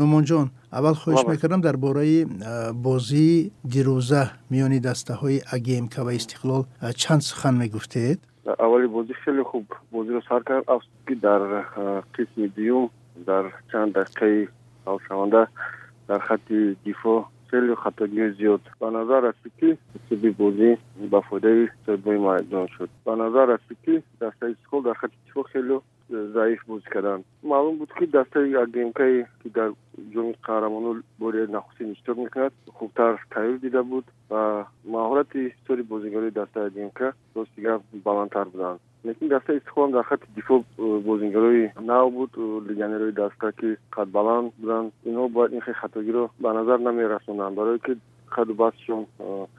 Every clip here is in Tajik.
нумонҷон аввал хоҳиш мекардам дар бораи бозии дирӯза миёни дастаҳои агмк ва истиқлол чанд сухан мегуфтед? Аввали бозӣ хеле хуб. Бозиро сар кард афсус ки дар қисми дуюм дар чанд дақиқаи ҳалшаванда дар хатти дифоъ хеле хатогии зиёд. Ба назар расид ки ҳисоби бозӣ ба фоидаи соҳибои майдон шуд. Ба назар расид ки дастаи истиқлол дар хатти дифоъ хеле заиф бозӣ карданд. Маълум буд ки дастаи агмкае ки дар ҷоми қаҳрамоно бори нахустин иштирок мекунад. Хубтар тайёр дида буд ва маҳорати истори бозигарои дастаи агмк рости гап баландтар буданд. Лекин дастаи истиқлолам дар хатти дифоъ бозигарои нав буд легионерои даста ки қадбаланд буданд. Инҳо бояд ин хел хатогиро ба назар намерасонанд. Барое ки қаду бастшон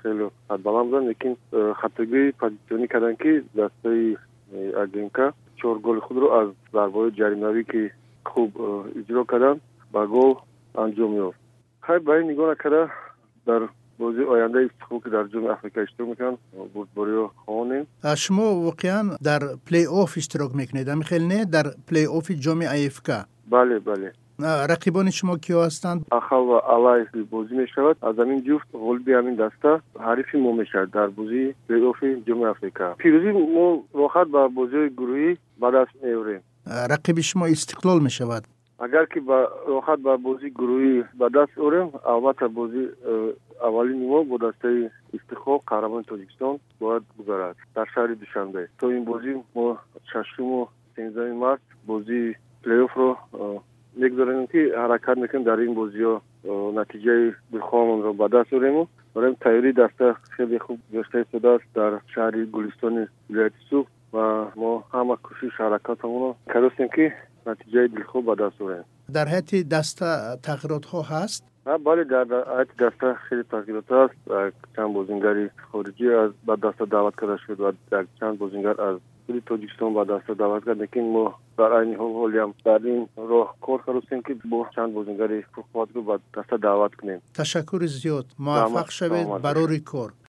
хеле қадбаланд буданд лекин хатогии позитсионӣ карданд ки дастаи агмк чор голи худро аз зарбаҳои ҷаримавӣ ки хуб иҷро карданд ба гол анҷом ёфт. Хай ба ин нигоҳ накарда дар бозии ояндаи истиқлол ки дар ҷоми африка иштирок мекунанд бурдбориро хоҳонем. Шумо воқеан дар плей офф иштирок мекунед амихел не дар плей оффи ҷоми афк? Бале бале. Рақибони шумо киё ҳастанд? Ахал ва алай бозӣ мешавад аз ҳамин ҷуфт ғолиби ҳамин даста ҳарифи мо мешавад дар бозии плейоффи ҷоми африка. Пирӯзӣ мо рохат ба бозиҳои гурӯҳӣ ба даст меорем. Рақиби шумо истиқлол мешавад агар ки ба рохат ба бозии гурӯҳӣ ба даст орем албатта бози э, аввалини мо бо дастаи истиқлол қаҳрамони тоҷикистон бояд гузарад. Дар шаҳри душанбе. То ин бозӣ мо шашуму сенздаҳуми март бозии плейоффро э, мегузаронем ки ҳаракат мекунем дар ин бозиҳо натиҷаи дилхоҳамонро ба даст орему. Барои тайёрии даста хеле хуб гашта истодааст дар шаҳри гулистони вилояти ҳама кӯшиш ҳаракатамонро кардостем ки натиҷаи дилхоҳ ба даст орем дар ҳайати даста тағйиротҳо ҳаст? Бале дар ҳайати даста хеле тағйирот аст чанд бозингари хориҷӣ ба даста даъват карда шуд ва чанд бозингар аз худи тоҷикистон ба даста даъват кард. Лекин мо дар айни ҳол ҳолиам дар ин роҳ кор кардостем ки бо чанд бозингари пурқувватро ба даста даъват кунем. Ташаккури зиёд. Муваффақ шавед барори кор